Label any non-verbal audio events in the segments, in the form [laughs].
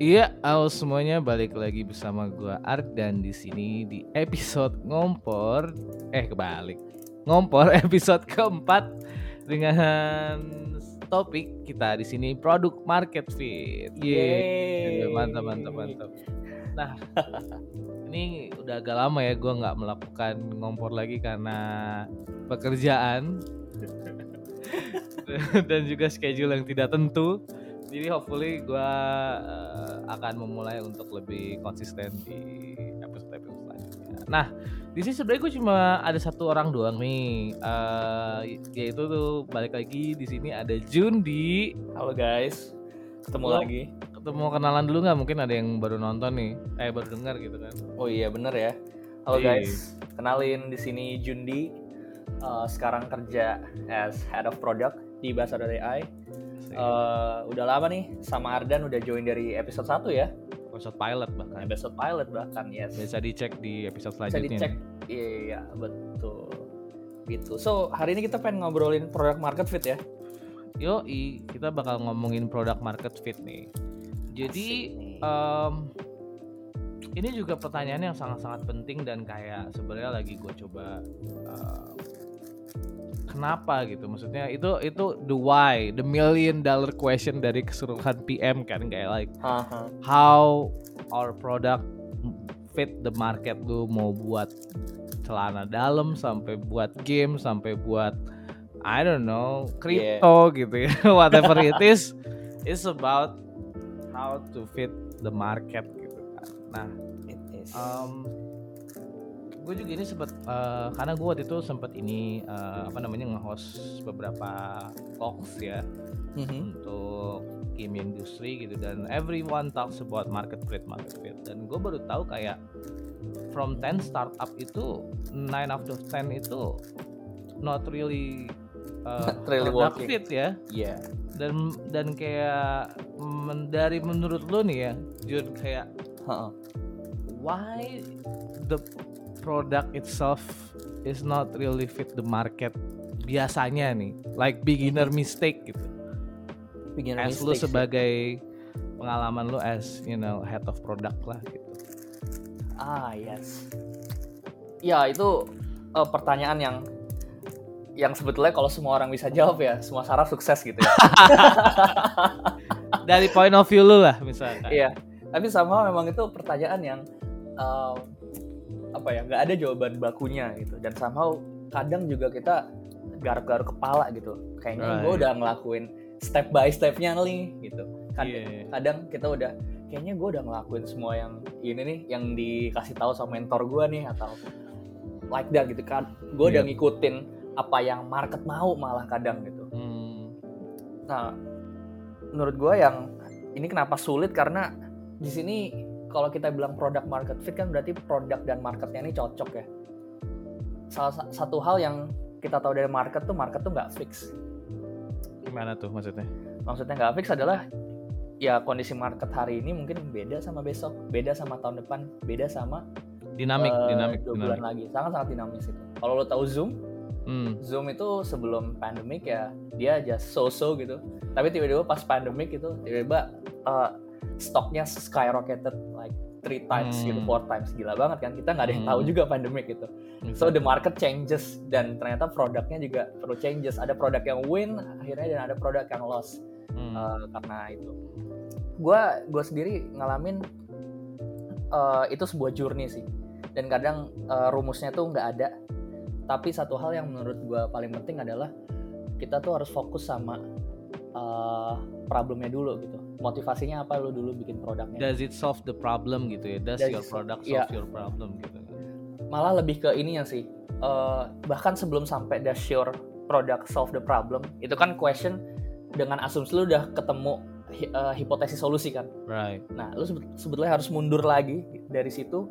Iya, halo semuanya balik lagi bersama gua Art dan di sini di episode ngompor eh kebalik. Ngompor [laughs] episode keempat dengan topik kita di sini produk market fit. Yeay. Yeay. Mantap mantap mantap. Nah, [laughs] ini udah agak lama ya gua nggak melakukan ngompor lagi karena pekerjaan [laughs] dan juga schedule yang tidak tentu. Jadi hopefully gue akan memulai untuk lebih konsisten di episode-episode selanjutnya. Nah, di sini sebenarnya gue cuma ada satu orang doang nih, eh, yaitu tuh balik lagi di sini ada Jundi. Halo guys, ketemu Halo. lagi. Ketemu kenalan dulu nggak? Mungkin ada yang baru nonton nih, eh baru dengar gitu kan? Oh iya bener ya. Halo Iya. guys, kenalin di sini Jundi. Eh, sekarang kerja as head of product di Bahasa.ai. Eh, udah lama nih sama Ardan udah join dari episode 1 ya. episode pilot bahkan. Episode pilot bahkan yes. Bisa dicek di episode Bisa selanjutnya. dicek. nih. Iya, iya, betul. Gitu. So, hari ini kita pengen ngobrolin product market fit ya. Yoi, kita bakal ngomongin produk market fit nih. Jadi em, ini juga pertanyaan yang sangat-sangat penting dan kayak sebenarnya lagi gue coba em, kenapa gitu maksudnya itu itu the why the million dollar question dari keseluruhan PM kan kayak like Haha. how our product fit the market lu mau buat celana dalam sampai buat game sampai buat I don't know crypto gitu ya [laughs] whatever it is it's about how to fit the market gitu kan nah It is. Gue juga ini sempat eh, karena gue waktu itu sempat ini eh, apa namanya nge-host beberapa talks ya Mhm. untuk game industry gitu dan everyone talks about market fit market fit dan gue baru tahu kayak from 10 startup itu 9 out of 10 itu not really uh, Not really product working. fit ya Iya. dan dan kayak men- dari menurut lo nih ya Jun kayak Heeh. why the product itself is not really fit the market biasanya nih like beginner mistake gitu Beginner as lu mistakes ya. sebagai pengalaman lu as you know head of product lah gitu. Ah yes. Ya itu eh, pertanyaan yang yang sebetulnya kalau semua orang bisa jawab ya semua saraf sukses gitu ya. [laughs] Dari point of view lu lah misalkan. Iya. Tapi sama memang itu pertanyaan yang em, apa ya nggak ada jawaban bakunya gitu dan sama kadang juga kita garuk-garuk kepala gitu. Kayaknya gue Right. udah ngelakuin step by stepnya nih gitu. Kadang, Iya. kadang kita udah kayaknya gue udah ngelakuin semua yang ini nih yang dikasih tahu sama mentor gue nih atau like that gitu kan gue udah Iya. ngikutin apa yang market mau malah kadang gitu Hmm, nah menurut gue yang ini kenapa sulit karena di sini kalau kita bilang product market fit kan berarti produk dan marketnya ini cocok ya salah sa- satu hal yang kita tahu dari market tuh market tuh nggak fix gimana tuh maksudnya? maksudnya nggak fix adalah ya kondisi market hari ini mungkin beda sama besok, beda sama tahun depan, beda sama Dinamik, eh, dinamik, dua dinamik. bulan lagi, sangat sangat dinamis itu. Kalau lo tahu Zoom, Hmm, Zoom itu sebelum pandemic ya dia just so-so gitu, tapi tiba-tiba pas pandemic itu tiba-tiba eh, stoknya skyrocketed like three times Hmm. gitu, four times gila banget kan. Kita nggak ada yang tahu Hmm. juga pandemic itu. So the market changes dan ternyata produknya juga perlu changes. Ada produk yang win akhirnya dan ada produk yang loss Hmm, uh, karena itu. Gua gue sendiri ngalamin uh, itu sebuah journey sih. Dan kadang uh, rumusnya tuh nggak ada. Tapi satu hal yang menurut gua paling penting adalah kita tuh harus fokus sama uh, problemnya dulu gitu. Motivasinya apa lu dulu bikin produknya? Does it solve the problem gitu ya? Does, Does your product solve your problem gitu? malah lebih ke ininya sih Eh, bahkan sebelum sampai does your product solve the problem itu kan question dengan asumsi lu udah ketemu eh, hipotesis solusi kan Right. nah lu sebet- sebetulnya harus mundur lagi dari situ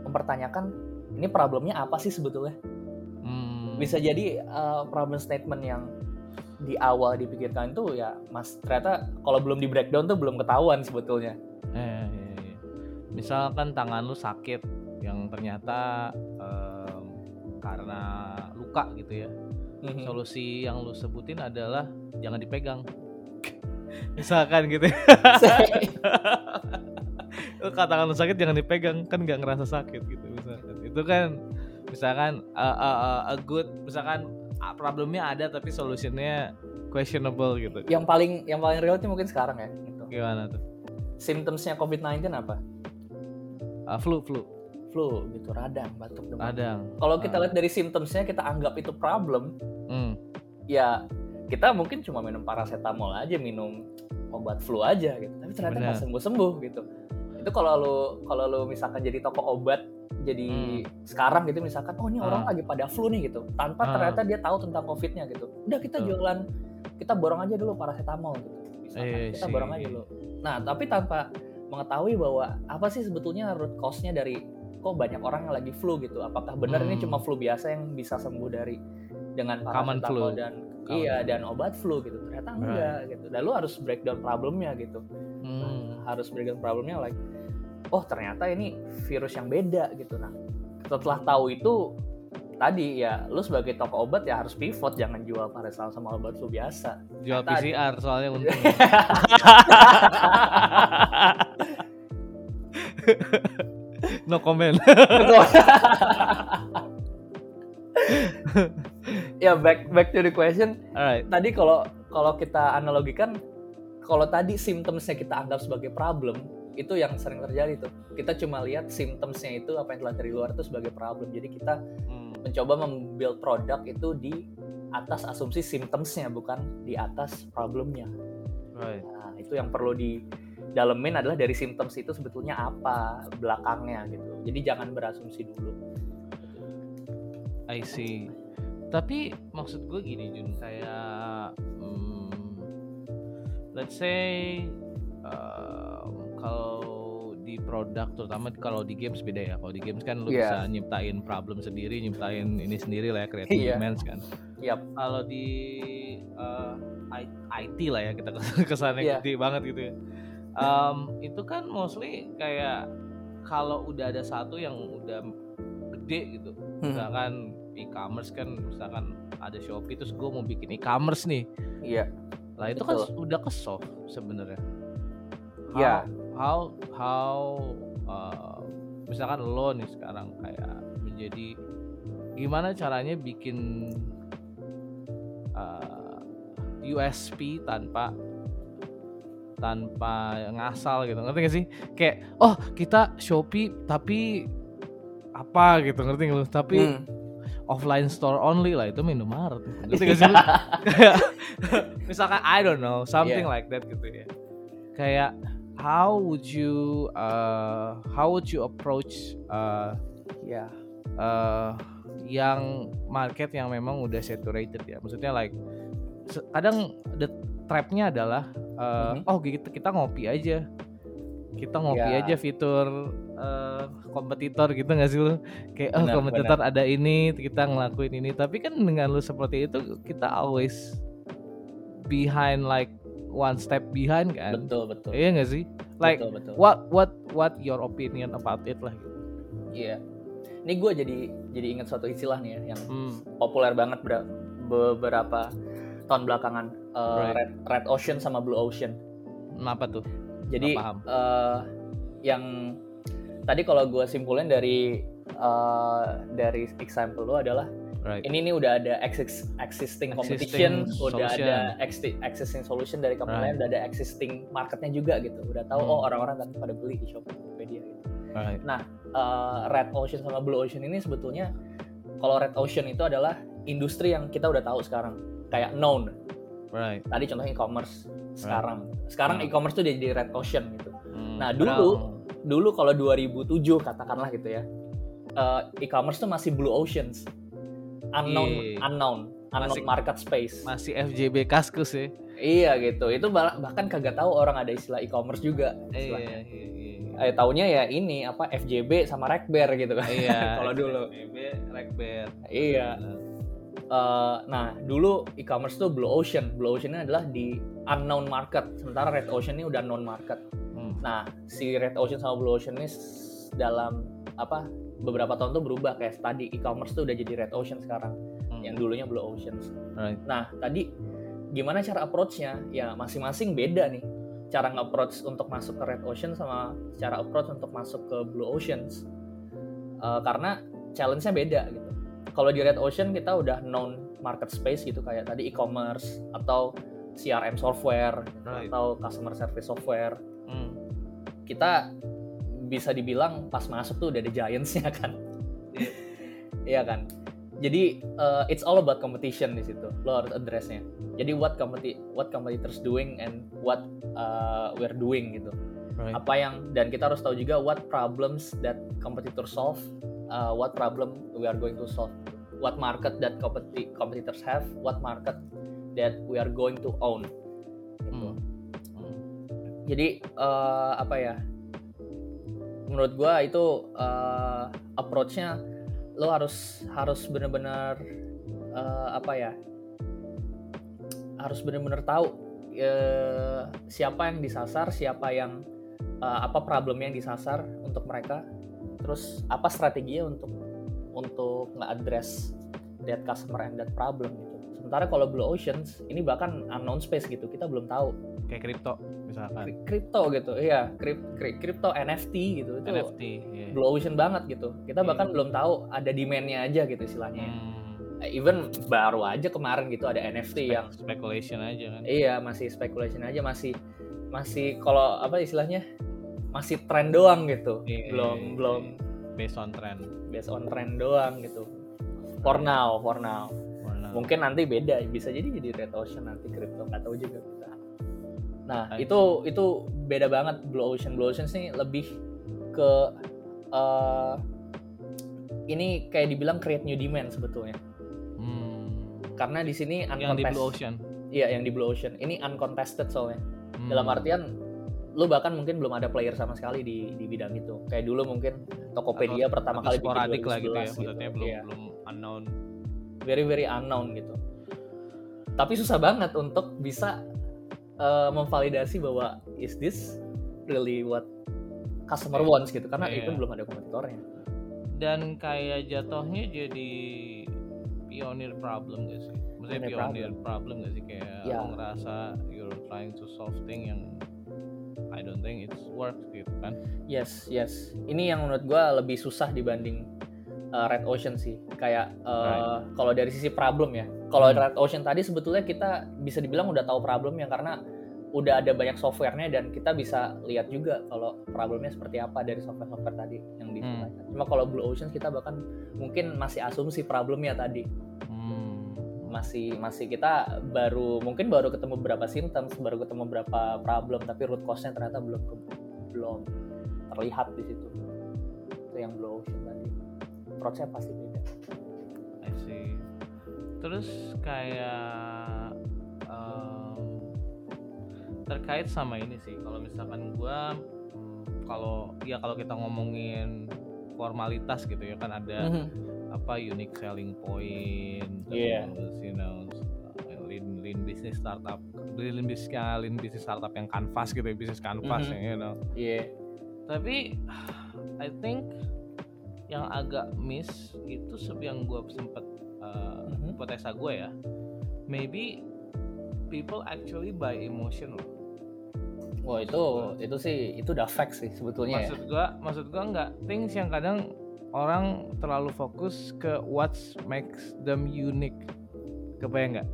mempertanyakan ini problemnya apa sih sebetulnya Hmm, bisa jadi eh, problem statement yang di awal dipikirkan itu ya mas ternyata kalau belum di breakdown tuh belum ketahuan sebetulnya Eh, iya, iya. Misalkan tangan lu sakit yang ternyata em, karena luka gitu ya. Mhm. Solusi yang lu sebutin adalah jangan dipegang. [laughs] Misalkan gitu. katakan lu sakit jangan dipegang kan nggak ngerasa sakit gitu misalkan itu kan misalkan uh, uh, uh, a good misalkan problemnya ada tapi solusinya questionable gitu. Yang paling yang paling real itu mungkin sekarang ya gitu. gimana tuh? Symptomsnya COVID-19 apa? Uh, flu flu. Flu gitu. Radang batuk demam. Radang. Kalau kita Ah. lihat dari symptomsnya kita anggap itu problem hmm. ya kita mungkin cuma minum paracetamol aja minum obat flu aja gitu. Tapi ternyata nggak Benar. sembuh sembuh gitu. Itu kalau lu kalau lu misalkan jadi toko obat jadi sekarang gitu misalkan oh ini orang Hmm. Ah. lagi pada flu nih gitu tanpa Ah. ternyata dia tahu tentang covidnya gitu udah kita Betul. jualan kita borong aja dulu paracetamol gitu misalkan Iya kita borong aja dulu nah tapi tanpa mengetahui bahwa apa sih sebetulnya root cause-nya dari kok banyak orang yang lagi flu gitu apakah benar ini Hmm. cuma flu biasa yang bisa sembuh dari dengan paracetamol dan Common iya dan obat flu gitu ternyata enggak gitu dan lu harus breakdown problemnya gitu Hmm. harus breakdown problemnya like oh ternyata ini virus yang beda gitu. Nah setelah tahu itu tadi ya lu sebagai toko obat ya harus pivot jangan jual paracetamol sama obat flu biasa. Jual Tadi. PCR soalnya untung. [laughs] No comment. Ya back back to the question. Alright. Tadi kalau kalau kita analogikan kalau tadi symptomsnya kita anggap sebagai problem itu yang sering terjadi tuh. Kita cuma lihat symptomsnya itu apa yang telah dari luar itu sebagai problem. Jadi kita Hmm. mencoba membuild produk itu di atas asumsi symptomsnya bukan di atas problemnya. Right. Nah itu yang perlu didalemin adalah dari symptoms itu sebetulnya apa belakangnya gitu. Jadi jangan berasumsi dulu. I see. Tapi maksud gue gini Jun, kayak hmm, let's say um, kalau di produk terutama kalau di games beda ya. Kalau di games kan lu Iya. bisa nyiptain problem sendiri, nyiptain ini sendiri lah ya creative Iya. demands kan. Yap. Kalau di uh, I- IT lah ya kita [laughs] kesannya Iya. gede banget gitu ya. Um, itu kan mostly kayak kalau udah ada satu yang udah gede gitu Hmm. misalkan e-commerce kan misalkan ada Shopee terus gue mau bikin e-commerce nih iya lah itu kan udah ke soft sebenarnya How- Iya. How how uh, misalkan lo nih sekarang kayak menjadi gimana caranya bikin uh, USP tanpa tanpa ngasal gitu ngerti gak sih? Kayak oh kita Shopee tapi apa gitu ngerti nggak lu? Tapi Hmm. offline store only lah itu Indomaret. Ngerti gak sih? [laughs] Misalkan I don't know something Yeah. like that gitu ya. Kayak how would you uh, how would you approach uh, ya uh, yang market yang memang udah saturated ya? Maksudnya like kadang the trapnya adalah uh, Mhm. oh kita kita ngopi aja. Kita ngopi Ya. aja fitur uh, kompetitor gitu nggak sih lu? Kayak oh Benar, kompetitor ada ini kita ngelakuin ini. Tapi kan dengan lu seperti itu kita always behind like one step behind kan? Betul betul. Iya nggak sih? Like betul betul. what what what your opinion about it lah gitu. Iya. Ini gue jadi jadi ingat suatu istilah nih ya yang hmm. populer banget ber- beberapa tahun belakangan. Eh, Right. red red ocean sama blue ocean. Apa tuh? Jadi paham. eh, yang tadi kalau gue simpulin dari eh, dari example lo adalah right ini nih udah ada exis- existing competition, Existing udah solution. ada exi- existing solution dari company Right. lain, udah ada existing marketnya juga gitu. Udah tahu Hmm. oh orang-orang kan pada beli di Shopee, Tokopedia gitu. right Eh, Red Ocean sama Blue Ocean ini sebetulnya kalau Red Ocean itu adalah industri yang kita udah tahu sekarang, kayak known. right Tadi contohnya e-commerce sekarang. Sekarang Hmm. e-commerce tuh jadi Red Ocean gitu. Hmm, Nah, dulu- Dulu kalau 2007 katakanlah gitu ya. eh, e-commerce tuh masih Blue Oceans. Unknown, Iya. unknown, unknown Masih- market space. masih FJB kaskus ya Iya gitu. Itu bah- bahkan kagak tahu orang ada istilah e-commerce juga. iya istilahnya. iya iya Eh, taunya ya ini apa FJB sama Rekber gitu kan. iya [laughs] Kalau dulu. FJB Rekber Iya. Eh, nah dulu e-commerce tuh blue ocean. Blue ocean ini adalah di unknown market. Sementara red ocean ini udah known market. Hmm, Nah si red ocean sama blue ocean ini dalam apa beberapa tahun tuh berubah kayak tadi e-commerce tuh udah jadi red ocean sekarang. hmm, Yang dulunya blue ocean. right Nah tadi gimana cara approach-nya? Ya masing-masing beda nih. cara nge-approach untuk masuk ke red ocean sama cara approach untuk masuk ke blue oceans uh, karena challenge-nya beda gitu kalau di red ocean kita udah known market space gitu kayak tadi e-commerce atau CRM software right. atau customer service software hmm. kita bisa dibilang pas masuk tuh udah ada giants-nya [laughs] kan iya kan jadi uh, it's all about competition di situ lo harus addressnya jadi what competi what competitors doing and what uh, we're doing gitu right. apa yang dan kita harus tahu juga what problems that competitors solve uh, what problem we are going to solve what market that competi competitors have what market that we are going to own gitu. Hmm. Hmm. jadi uh, apa ya menurut gue itu uh, approachnya lo harus harus benar-benar uh, apa ya harus benar-benar tahu uh, siapa yang disasar siapa yang uh, apa problem yang disasar untuk mereka terus apa strateginya untuk untuk nge-address that customer and that problem gitu sementara kalau blue oceans ini bahkan unknown space gitu kita belum tahu. Kayak kripto misalkan. Kripto gitu iya. Kripto NFT gitu itu NFT yeah. blue ocean banget gitu. Kita yeah. bahkan belum tahu ada demandnya aja gitu istilahnya. Hmm. even baru aja kemarin gitu ada NFT Spek yang speculation aja kan. Iya masih speculation aja masih masih kalau apa istilahnya masih tren doang gitu. Yeah, belum yeah, belum. based on trend. Based on trend doang gitu. For now, for now. Mungkin nanti beda bisa jadi jadi red ocean nanti kripto nggak tahu juga Nah, okay. itu itu beda banget Blue Ocean. Blue Ocean sih lebih ke uh, ini kayak dibilang create new demand sebetulnya. Hmm. Karena di sini yang di Blue Ocean. Iya, yang di Blue Ocean. Ini uncontested soalnya. Hmm. Dalam artian lu bahkan mungkin belum ada player sama sekali di di bidang itu. Kayak dulu mungkin Tokopedia atau, pertama kali bikin 2011 lah gitu ya. Maksudnya gitu. belum yeah. belum unknown. Very very unknown gitu. Tapi susah banget untuk bisa uh, memvalidasi bahwa is this really what customer yeah. wants gitu karena yeah. itu belum ada kompetitornya dan kayak jatuhnya jadi pionir problem gak sih maksudnya pionir, pionir problem. problem gak sih kayak yeah. ngerasa you're trying to solve thing yang I don't think it's work gitu kan yes yes ini yang menurut gue lebih susah dibanding uh, Red Ocean sih kayak uh, right. kalau dari sisi problem ya kalau hmm. Red Ocean tadi sebetulnya kita bisa dibilang udah tahu problemnya karena udah ada banyak softwarenya dan kita bisa lihat juga kalau problemnya seperti apa dari software-software tadi yang digunakan. Hmm. Cuma kalau Blue Ocean kita bahkan mungkin masih asumsi problemnya tadi. Hmm. Masih masih kita baru mungkin baru ketemu beberapa symptoms, baru ketemu beberapa problem tapi root cause-nya ternyata belum belum terlihat di situ. Itu yang Blue Ocean tadi. Prosesnya pasti beda. I see terus kayak um, terkait sama ini sih kalau misalkan gue kalau ya kalau kita ngomongin formalitas gitu ya kan ada mm-hmm. apa unique selling point yeah. terus you know lean lean business startup lean bisnis lean bisnis startup yang canvas gitu ya bisnis canvas mm-hmm. ya you know yeah. tapi I think yang agak miss itu yang gue sempat uh, mm-hmm. hipotesa gue ya maybe people actually buy emotion loh Wah itu gua. itu sih itu udah fact sih sebetulnya. Ya. Maksud ya. gua maksud gua nggak things yang kadang orang terlalu fokus ke what makes them unique. Kebayang nggak?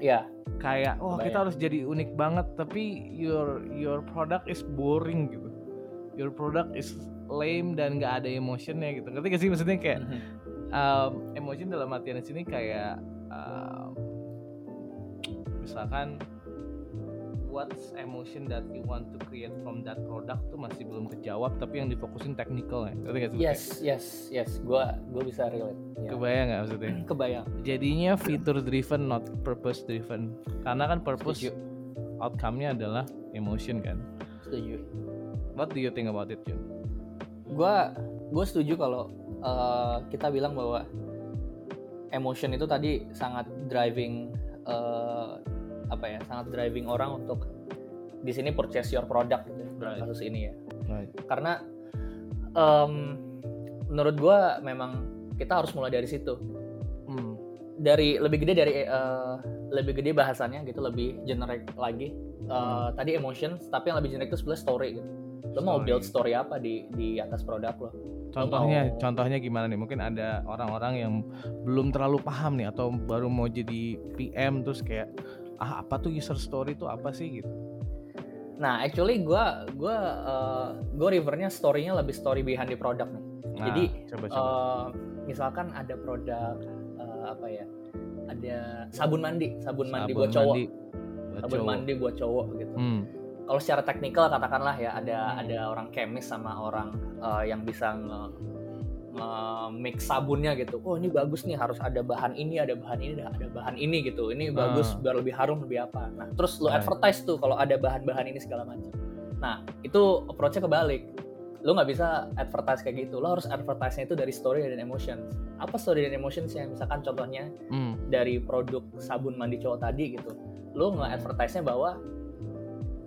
Iya. Kayak wah oh, kita harus jadi unik banget tapi your your product is boring gitu. Your product is lame dan nggak ada emotionnya gitu. Ngerti gak sih? Maksudnya kayak mm -hmm um, emosi dalam artian sini kayak um, misalkan what's emotion that you want to create from that product tuh masih belum kejawab tapi yang difokusin technical ya. Yes yes yes. Gua gua bisa relate. Ya. kebayang nggak maksudnya? [clears throat] Kebayang. Jadinya feature driven not purpose driven karena kan purpose outcome-nya adalah emotion kan? Setuju what do you think about it Jun? gua gue setuju kalau uh, kita bilang bahwa emotion itu tadi sangat driving uh, apa ya sangat driving orang untuk di sini purchase your product gitu ya, right. kasus ini ya right. karena um, menurut gue memang kita harus mulai dari situ hmm. dari lebih gede dari uh, lebih gede bahasannya gitu lebih generic lagi uh, hmm. tadi emotion tapi yang lebih generic itu sebenarnya story gitu lo mau build story apa di di atas produk lo contohnya lo contohnya gimana nih? Mungkin ada orang-orang yang belum terlalu paham nih atau baru mau jadi PM terus kayak ah apa tuh user story itu apa sih? Gitu. Nah actually gue gue uh, gue rivernya storynya lebih story behind the product nih. Nah, jadi coba, coba. Uh, misalkan ada produk apa ya ada sabun mandi sabun mandi sabun buat cowok. mandi buat sabun cowok. mandi buat cowok gitu. Hmm. Kalau secara teknikal katakanlah ya ada hmm. ada orang kemis sama orang uh, yang bisa nge, nge mix sabunnya gitu. Oh ini bagus nih harus ada bahan ini ada bahan ini ada bahan ini gitu. Ini hmm. bagus biar lebih harum lebih apa. Nah terus lo advertise tuh kalau ada bahan-bahan ini segala macam. Nah itu approachnya kebalik. Lo nggak bisa advertise kayak gitu. Lo harus advertise-nya itu dari story dan emotions apa story dan emotions yang misalkan contohnya hmm. dari produk sabun mandi cowok tadi gitu. Lo nggak advertise-nya bahwa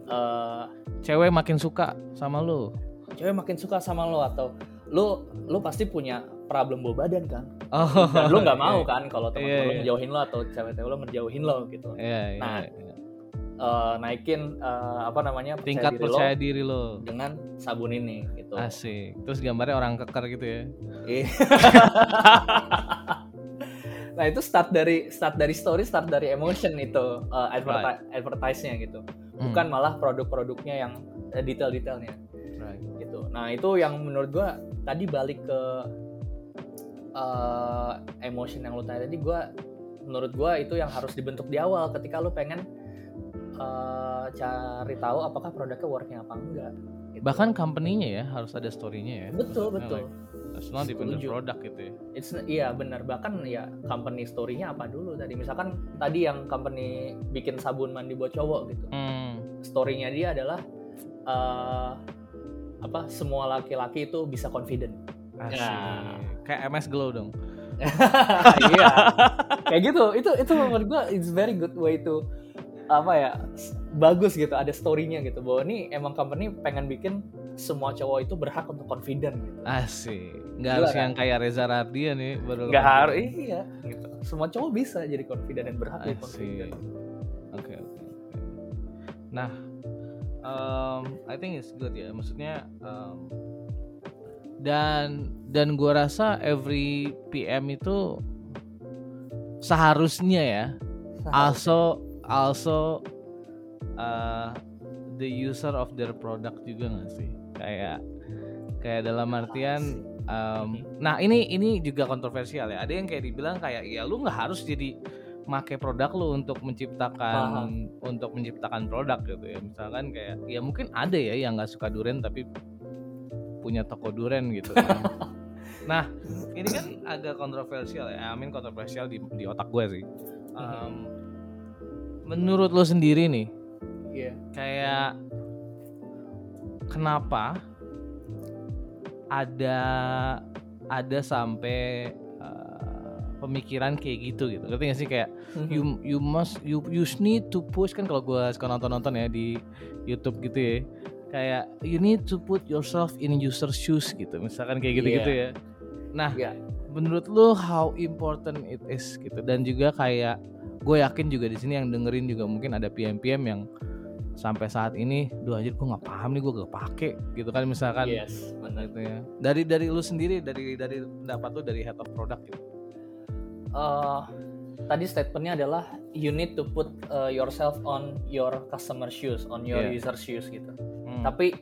uh, cewek makin suka sama lo cewek makin suka sama lo atau lo lo pasti punya problem bau badan kan? Oh, dan lo nggak mau iya. kan kalau teman yeah, lo yeah. ngejauhin lo atau cewek-cewek lo ngejauhin lo gitu. Yeah, yeah, nah yeah uh, naikin uh, apa namanya percaya tingkat diri percaya lo diri lo. dengan sabun ini gitu. Asik. Terus gambarnya orang keker gitu ya? Iya. [laughs] nah itu start dari start dari story start dari emotion itu uh, adverti right. advertise-nya gitu hmm. bukan malah produk-produknya yang detail-detailnya right. gitu nah itu yang menurut gua tadi balik ke uh, emotion yang lo tanya tadi gua menurut gua itu yang harus dibentuk di awal ketika lo pengen uh, cari tahu apakah produknya working apa enggak. Gitu. Bahkan company-nya ya harus ada story-nya ya. Betul betul. Like, not even the product gitu ya. It's iya benar bahkan ya company story-nya apa dulu tadi misalkan tadi yang company bikin sabun mandi buat cowok gitu. Hmm. Story-nya dia adalah uh, apa semua laki-laki itu bisa confident. Asik. Ya. Kayak MS Glow dong. [laughs] iya. Kayak gitu. Itu itu menurut gua it's very good way to apa ya bagus gitu ada storynya gitu bahwa ini emang company pengen bikin semua cowok itu berhak untuk confident gitu asik nggak harus kan? yang kayak Reza Radian nih baru nggak harus iya gitu semua cowok bisa jadi confident dan berhak jadi confident nah um, I think it's good ya. Maksudnya um, dan dan gua rasa every PM itu seharusnya ya. Also also uh, the user of their product juga nggak sih? Kayak kayak dalam artian um, nah ini ini juga kontroversial ya. Ada yang kayak dibilang kayak ya lu nggak harus jadi make produk lu untuk menciptakan Aha. untuk menciptakan produk gitu ya misalkan kayak ya mungkin ada ya yang nggak suka duren tapi punya toko duren gitu kan. [laughs] nah ini kan agak kontroversial ya I mean kontroversial di, di otak gue sih um, menurut lo sendiri nih yeah. kayak kenapa ada ada sampai pemikiran kayak gitu gitu ngerti gak sih kayak mm-hmm. you you must you you need to push kan kalau gue suka nonton nonton ya di YouTube gitu ya kayak you need to put yourself in user shoes gitu misalkan kayak gitu gitu yeah. ya nah yeah. menurut lo how important it is gitu dan juga kayak gue yakin juga di sini yang dengerin juga mungkin ada PM-PM yang sampai saat ini, dua anjir gue nggak paham nih gue gak pake gitu kan misalkan. Yes, benar. Gitu ya. Dari dari lu sendiri, dari dari pendapat lu dari head of product gitu. Uh, tadi statementnya adalah you need to put uh, yourself on your customer shoes, on your yeah. user shoes gitu. Hmm. Tapi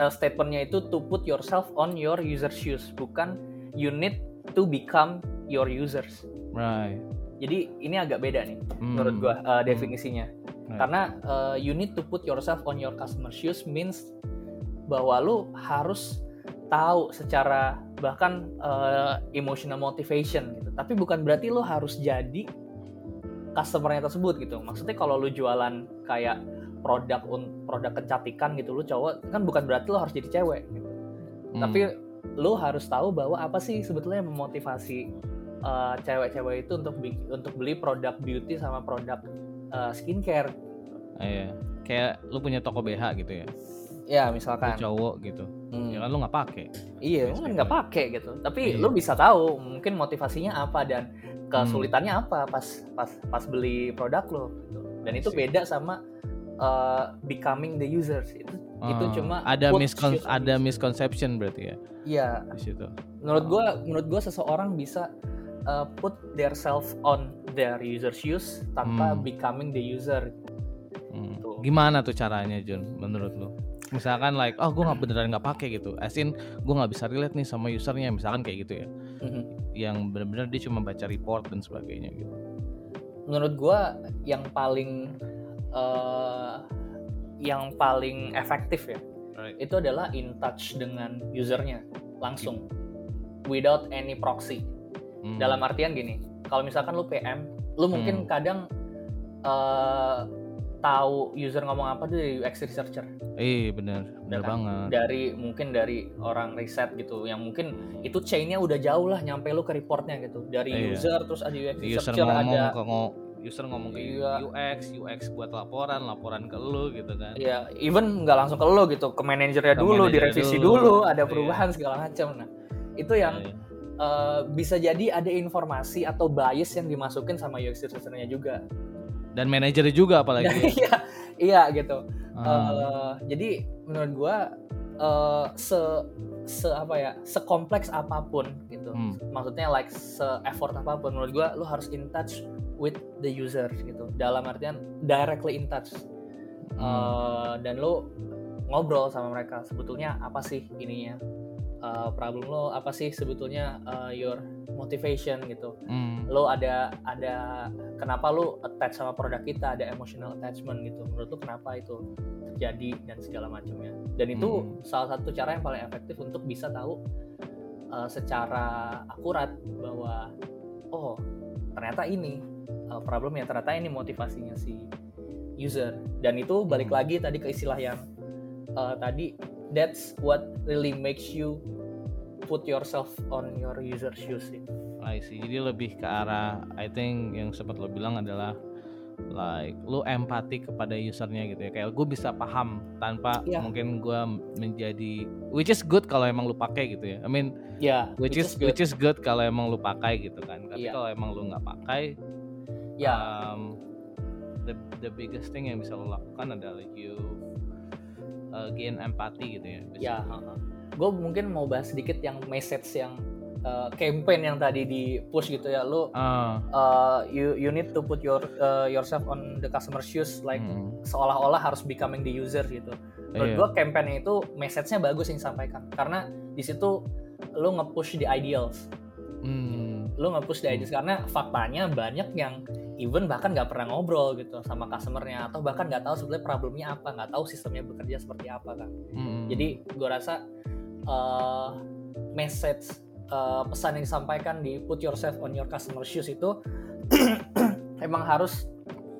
uh, statementnya itu to put yourself on your user shoes, bukan you need to become your users. Right jadi ini agak beda nih hmm. menurut gua uh, definisinya. Hmm. Karena uh, you need to put yourself on your customer shoes means bahwa lu harus tahu secara bahkan uh, emotional motivation gitu. Tapi bukan berarti lu harus jadi customernya tersebut gitu. Maksudnya kalau lu jualan kayak produk produk kecantikan gitu lu cowok kan bukan berarti lu harus jadi cewek gitu. Hmm. Tapi lu harus tahu bahwa apa sih sebetulnya yang memotivasi uh, cewek-cewek itu untuk untuk beli produk beauty sama produk uh, skincare. Ah, iya. Kayak lu punya toko BH gitu ya? Ya misalkan. Lu cowok gitu. Hmm. Ya kan lu nggak pakai. Iya, lu kan nggak pakai gitu. Tapi iya. lu bisa tahu mungkin motivasinya apa dan kesulitannya apa pas pas pas beli produk lo gitu. dan itu beda sama uh, becoming the users itu itu Ah, cuma ada miskon ada misconception berarti ya iya di situ. menurut gua menurut gua seseorang bisa uh, put their self on their user shoes tanpa Hmm. becoming the user Hmm. Tuh. Gimana tuh caranya Jun menurut lu? Misalkan like oh gue nggak beneran nggak pakai gitu. As in gue nggak bisa relate nih sama usernya misalkan kayak gitu ya. Mhm. Yang bener-bener dia cuma baca report dan sebagainya gitu. menurut gua yang paling uh, yang paling efektif ya Right. itu adalah in touch dengan usernya langsung without any proxy Hmm. dalam artian gini kalau misalkan lu PM lu mungkin Hmm. kadang eh, tahu user ngomong apa tuh dari UX researcher Eh bener bener kan? banget. dari mungkin dari orang riset gitu yang mungkin itu chainnya udah jauh lah nyampe lu ke reportnya gitu dari Iya. user terus ada UX user researcher ngomong ada ke ngo- user ngomong ke Iya. UX, UX buat laporan, laporan ke lu gitu kan. ya even nggak langsung ke lu gitu ke manajernya dulu manajernya direvisi dulu. dulu, ada Iya. perubahan segala macam nah itu yang Iya, eh, bisa jadi ada informasi atau bias yang dimasukin sama UX researchernya juga Dan manajernya juga apalagi. ya. [laughs] iya iya gitu Ah, Eh, jadi menurut gua eh, se se apa ya sekompleks apa pun gitu Hmm. maksudnya like se effort apa pun menurut gua lu harus in touch with the user gitu dalam artian directly in touch hmm. Eh, dan lu ngobrol sama mereka sebetulnya apa sih ininya Eh, problem lo apa sih sebetulnya eh, your motivation gitu Hmm. lo ada ada kenapa lo attach sama produk kita ada emotional attachment gitu menurut lo kenapa itu terjadi dan segala macamnya dan itu Hmm. salah satu cara yang paling efektif untuk bisa tahu uh, secara akurat bahwa oh ternyata ini uh, problemnya ternyata ini motivasinya si user dan itu balik Hmm. lagi tadi ke istilah yang uh, tadi that's what really makes you put yourself on your user shoes sih. I see. Jadi lebih ke arah I think yang sempat lo bilang adalah like lu empati kepada usernya gitu ya kayak gue bisa paham tanpa Iya. mungkin gue menjadi which is good kalau emang lu pakai gitu ya I mean Ya, which, is, good. which is good kalau emang lu pakai gitu kan tapi Iya. kalau emang lu nggak pakai ya um, the the biggest thing yang bisa lo lakukan adalah you uh, gain empati gitu ya Ya, gue mungkin mau bahas sedikit yang message yang uh, campaign yang tadi di push gitu ya. Lu Ah, uh, you you need to put your uh, yourself on the customer shoes like mm, seolah-olah harus becoming the user gitu. Menurut iya. gue campaign itu message-nya bagus yang disampaikan karena di situ lu nge-push the ideals. Hmm, Lu nge-push the ideals karena faktanya banyak yang even bahkan nggak pernah ngobrol gitu sama customernya atau bahkan nggak tahu sebenarnya problemnya apa, nggak tahu sistemnya bekerja seperti apa kan. mm, Jadi gue rasa uh, message uh, pesan yang disampaikan di put yourself on your customer shoes itu [clears throat] emang harus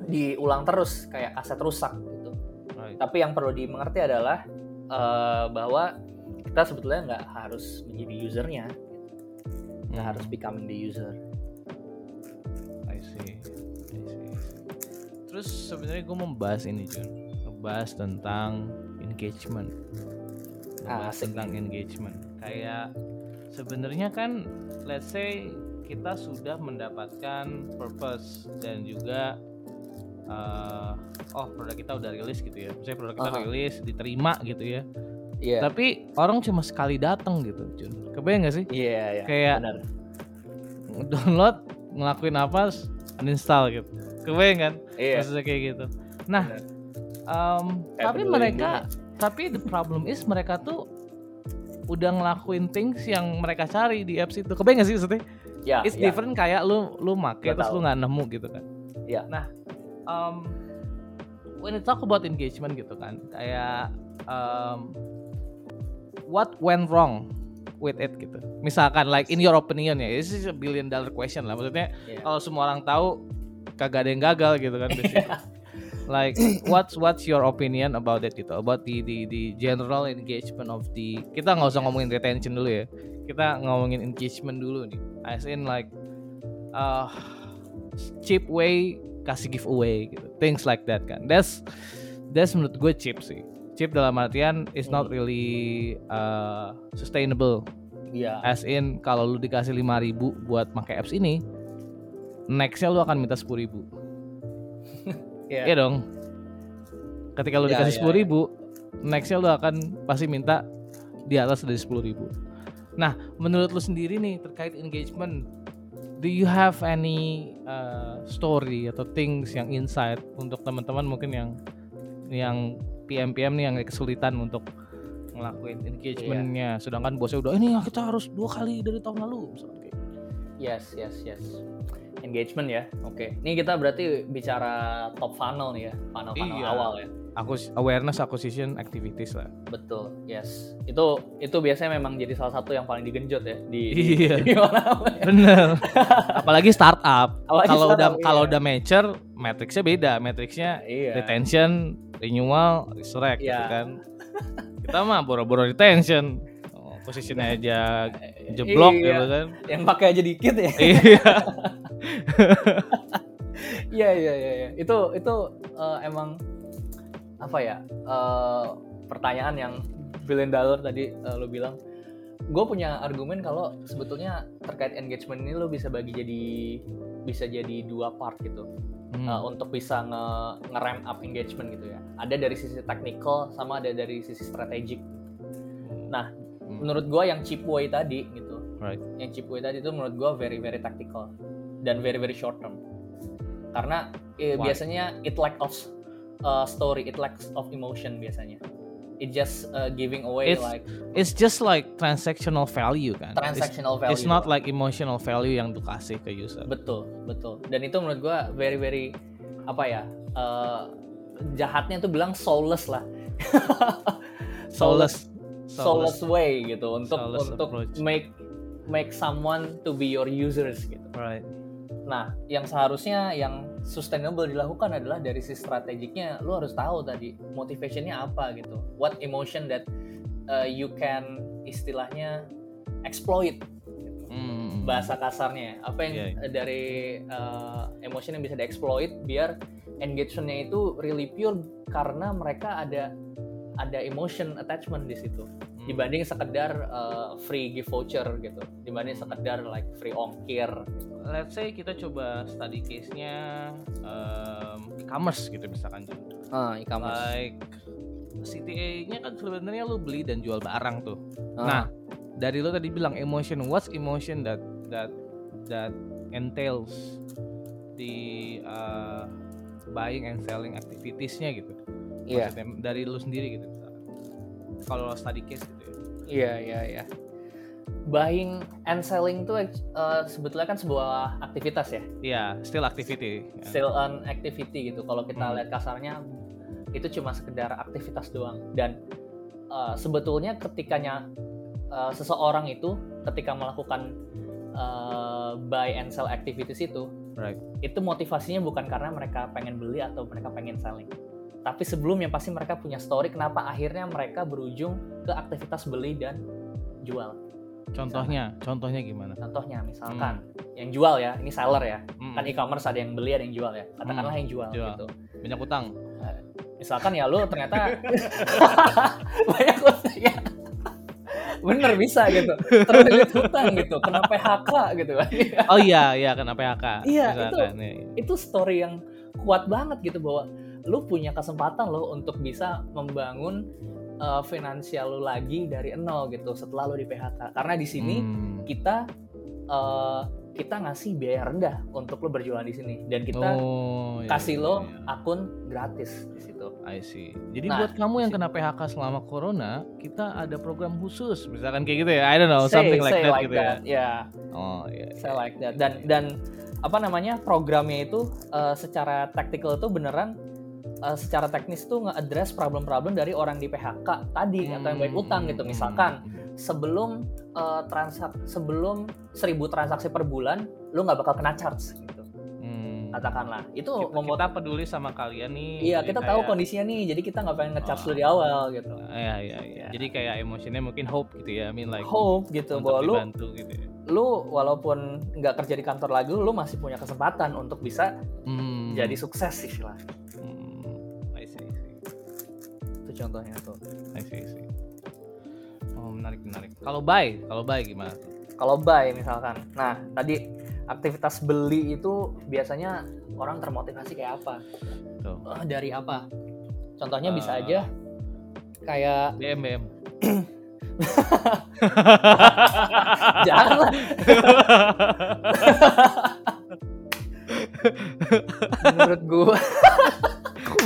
diulang terus kayak aset rusak gitu. right. Tapi yang perlu dimengerti adalah uh, bahwa kita sebetulnya nggak harus menjadi usernya, nggak harus becoming the user. I see. I see. Terus sebenarnya gue mau bahas ini Jun, membahas tentang engagement. Ah, Membahas asik tentang engagement. Kayak sebenarnya kan, let's say kita sudah mendapatkan purpose dan juga uh, oh produk kita udah rilis gitu ya. Misalnya produk kita Aha. rilis, diterima gitu ya. Iya. Tapi orang cuma sekali datang gitu, Jun. Kebayang gak sih? Iya, iya. Kayak Benar. download ngelakuin apa uninstall gitu kebayang kan Iya. maksudnya kayak gitu nah um, tapi mereka tapi the problem is mereka tuh udah ngelakuin things yang mereka cari di apps itu kebayang gak sih maksudnya Ya, it's ya. different kayak lu lu make terus tahu. lu nggak nemu gitu kan Iya. nah um, when you talk about engagement gitu kan kayak um, what went wrong with it gitu. Misalkan like in your opinion ya this is a billion dollar question lah. Maksudnya Iya. kalau semua orang tahu kagak ada yang gagal gitu kan [laughs] [laughs] like what's what's your opinion about it gitu? About the the the general engagement of the kita nggak usah ngomongin retention dulu ya. Kita ngomongin engagement dulu nih. As in like uh, cheap way kasih giveaway gitu. Things like that kan. That's that's menurut gue cheap sih cheap dalam artian it's not Hmm. really uh, sustainable Iya. as in kalau lu dikasih 5000 buat pakai apps ini nextnya lu akan minta sepuluh ribu. [laughs] Iya. Iya dong. Ketika lu Ya, dikasih ya, sepuluh ribu, nextnya lu akan pasti minta di atas dari sepuluh ribu. Nah, menurut lu sendiri nih terkait engagement, do you have any uh, story atau things yang insight untuk teman-teman mungkin yang yang PM PM nih yang kesulitan untuk ngelakuin engagementnya, sedangkan bosnya udah ini kita harus dua kali dari tahun lalu, misalnya kayak. Yes, yes, yes. Engagement ya. Oke. Ini kita berarti bicara top funnel nih ya, funnel-funnel Iya. awal ya. Aku awareness acquisition activities lah. Betul. Yes. Itu itu biasanya memang jadi salah satu yang paling digenjot ya di Iya. [laughs] di mana Bener. [laughs] Apalagi startup. Apalagi Kalau udah startup, kalau iya. udah mature, matriksnya beda. Matriksnya Iya. retention, renewal, resurrect gitu Iya. kan. Kita mah boro-boro retention. Oh, posisinya aja jeblok Iya. gitu kan. Yang pakai aja dikit ya. Iya. [laughs] Iya iya iya iya. Itu itu eh, emang apa ya? eh, pertanyaan yang billion dollar tadi eh, lo bilang. Gue punya argumen kalau sebetulnya terkait engagement ini lo bisa bagi jadi bisa jadi dua part gitu. Hmm. uh, untuk bisa nge, nge-ramp up engagement gitu ya. Ada dari sisi technical sama ada dari sisi strategik. Nah, Hmm. menurut gua yang cheap way tadi gitu. Right. Yang cheap way tadi itu menurut gua very very tactical dan very very short term. Karena eh, Why? biasanya it lack of uh, story, it lacks of emotion biasanya. It just uh, giving away It's- like It's just like transactional value kan. It's- transactional value. It's not like emotional value yang tuh kasih ke user. Betul, betul. Dan itu menurut gua very very apa ya? eh, jahatnya tuh bilang soulless lah. [laughs] Soulless. soulless way gitu untuk Soulless untuk approach. make make someone to be your users gitu. Right. Nah, yang seharusnya yang sustainable dilakukan adalah dari sisi strategiknya lu harus tahu tadi motivationnya apa gitu. What emotion that uh, you can istilahnya exploit Hmm. bahasa kasarnya apa yang Iya, eh, dari uh, emotion yang bisa dieksploit biar engagementnya itu really pure karena mereka ada ada emotion attachment di situ Hmm. Dibanding sekedar uh, free gift voucher gitu dibanding sekedar like free ongkir gitu. let's say kita coba study case-nya um, e-commerce gitu misalkan ah e-commerce like CTA-nya kan sebenarnya lu beli dan jual barang tuh. Ah, Nah, dari lu tadi bilang emotion, what's emotion that that that entails di uh, buying and selling activities-nya gitu. iya Maksudnya dari lu sendiri gitu. Kalau study case gitu ya. iya iya iya buying and selling tuh uh, sebetulnya kan sebuah aktivitas ya Iya, still activity. ya. still an activity gitu. Kalau kita Hmm. lihat kasarnya itu cuma sekedar aktivitas doang. Dan uh, sebetulnya ketikanya uh, seseorang itu ketika melakukan uh, buy and sell activities itu, Right. itu motivasinya bukan karena mereka pengen beli atau mereka pengen selling. Tapi sebelumnya pasti mereka punya story kenapa akhirnya mereka berujung ke aktivitas beli dan jual. Contohnya, contohnya gimana? Contohnya misalkan yang jual ya, ini seller ya. Hmm, Kan e-commerce ada yang beli ada yang jual ya. Katakanlah yang jual, jual. gitu. banyak utang. misalkan ya lu ternyata [laughs] banyak utang ya bener bisa gitu terlilit hutang gitu kena PHK gitu kan Oh iya, iya kena PHK. Iya, misalkan, iya. itu story yang kuat banget gitu bahwa lu punya kesempatan lo untuk bisa membangun uh, finansial lu lagi dari nol gitu setelah lu di PHK karena di sini Hmm. kita uh, kita ngasih biaya rendah untuk lo berjualan di sini dan kita Oh, iya, kasih iya, lo iya. akun gratis di situ I see. Jadi Nah, buat kamu yang kena PHK selama corona, kita ada program khusus, misalkan kayak gitu ya. I don't know, Say- something like say that like gitu ya. that, ya Oh iya. iya. saya like that dan dan apa namanya programnya itu uh, secara taktikal itu beneran uh, secara teknis itu nge-address problem-problem dari orang di PHK tadi atau yang baik utang gitu Hmm, misalkan hmm, sebelum uh, transak sebelum 1000 transaksi per bulan lu nggak bakal kena charge gitu hmm. katakanlah itu Kita, membuat kita peduli sama kalian nih. iya kita tahu kayak- kondisinya nih jadi kita nggak pengen ngecharge Oh. lu di awal gitu Iya iya iya. Jadi kayak emosinya mungkin hope gitu ya. I mean like hope gitu untuk bahwa lu gitu ya. lu walaupun nggak kerja di kantor lagi lu masih punya kesempatan untuk bisa Hmm. jadi sukses istilahnya contohnya tuh I see, I see. Oh menarik menarik. Kalau buy, kalau buy gimana? kalau buy misalkan nah tadi aktivitas beli itu biasanya orang termotivasi kayak apa? Tuh. Eh, dari apa? Contohnya bisa Eh. aja kayak [clears throat] BM BM. jangan lah. [laughs] Menurut gua [laughs]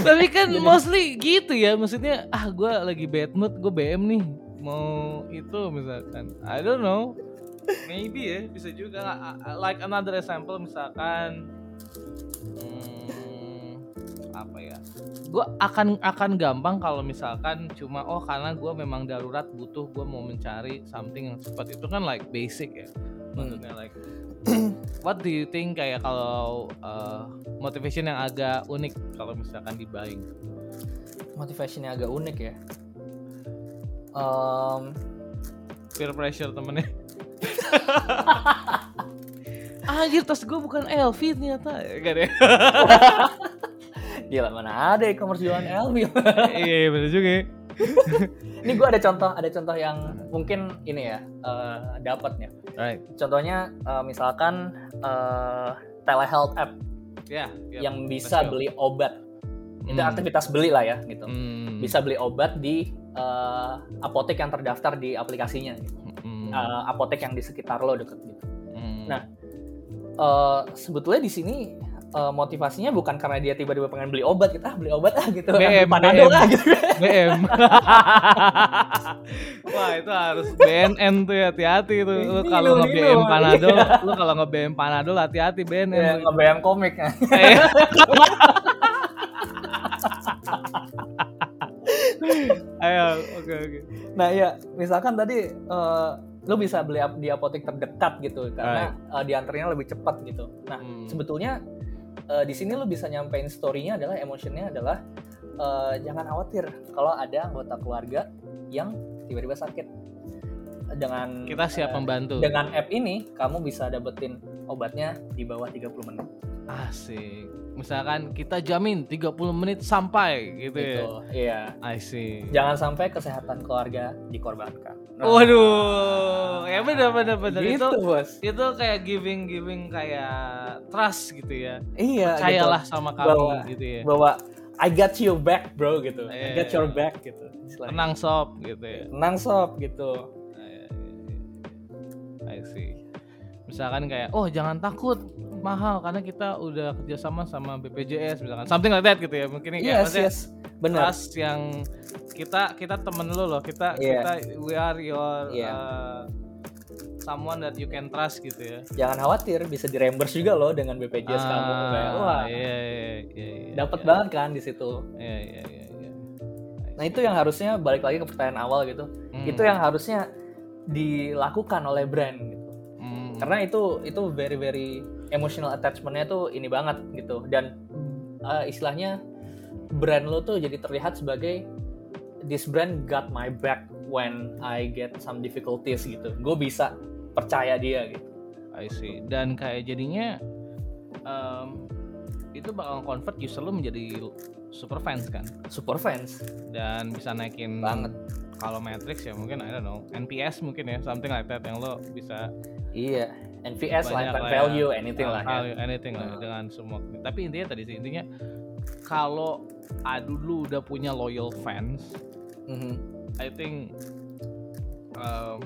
Tapi kan mostly gitu ya, maksudnya ah gue lagi bad mood, gue BM nih mau itu misalkan, I don't know, maybe ya bisa juga. Like another example misalkan, hmm, apa ya? Gue akan akan gampang kalau misalkan cuma oh karena gue memang darurat butuh gue mau mencari something yang cepat itu kan like basic ya, maksudnya like What do you think kayak kalau uh, motivation yang agak unik kalau misalkan di buying? motivasinya agak unik ya. Em, Peer pressure temennya. [laughs] Anjir tas gue bukan LV ternyata Gak deh [laughs] gila mana ada e-commerce jualan LV. Iya bener juga ya. [laughs] ini gua ada contoh, ada contoh yang mungkin ini ya eh, dapat ya. Right Contohnya eh, misalkan eh, telehealth app Ya yang bisa beli obat. Itu Hmm. aktivitas beli lah ya gitu. Hmm. Bisa beli obat di eh, apotek yang terdaftar di aplikasinya. gitu. Hmm. Eh, apotek yang di sekitar lo deket gitu. Hmm. nah, Eh, sebetulnya di sini eh, motivasinya bukan karena dia tiba-tiba pengen beli obat gitu, ah beli obat ah gitu, BM, panadol BM. ah gitu. [laughs] BM [laughs] Wah itu harus BNN tuh ya hati-hati tuh Lu kalau lu, nge BM lu. Panadol Lu kalau nge BM Panadol hati-hati BNN Ya, tuh. nge-BM komik. Eh. [laughs] Ayo oke oke Nah ya, misalkan tadi eh, lo bisa beli di apotek terdekat gitu karena eh, diantarnya lebih cepat gitu. Nah Hmm. sebetulnya eh, di sini lo bisa nyampein story-nya adalah emotionnya adalah eh, jangan khawatir kalau ada anggota keluarga yang tiba-tiba sakit. Dengan Kita siap eh, membantu. dengan app ini kamu bisa dapetin obatnya di bawah 30 menit Asik Misalkan kita jamin 30 menit sampai gitu ya gitu. Iya. I see Jangan sampai kesehatan keluarga dikorbankan. Nah, Waduh Ya bener bener bener gitu, Itu bos. itu kayak giving giving kayak trust gitu ya Iya. percayalah gitu. sama kami Bahwa- gitu ya bahwa I got you back bro gitu. I Iya. got your back gitu. Tenang sob gitu ya Tenang sob gitu. I see misalkan kayak oh jangan takut mahal karena kita udah kerjasama sama BPJS misalkan something like that gitu ya mungkin ini Yes yes. Benar. trust yang kita kita temen lu loh kita Iya. kita we are your Iya. uh, someone that you can trust gitu ya Jangan khawatir bisa di reimburse juga loh dengan BPJS kamu. Kayak, wah, iya iya iya iya dapat iya. banget kan di situ. iya iya iya iya. Nah itu yang harusnya balik lagi ke pertanyaan awal gitu. Hmm, Itu yang harusnya dilakukan oleh brand gitu. Hmm, Karena itu itu very very emotional attachmentnya tuh ini banget gitu. Dan uh, istilahnya brand lo tuh jadi terlihat sebagai this brand got my back when I get some difficulties gitu. Gue bisa percaya dia gitu. I see. Dan kayak jadinya em, itu bakal convert user lu menjadi super fans kan Super fans dan bisa naikin banget. kalau matrix ya mungkin I don't know NPS mungkin ya something like that yang lo bisa Iya. NPS, lifetime lah ya. value, anything lah ya. value, anything lah Hmm. dengan semua tapi intinya tadi sih intinya kalau adu lu udah punya loyal fans Mhm. I think um,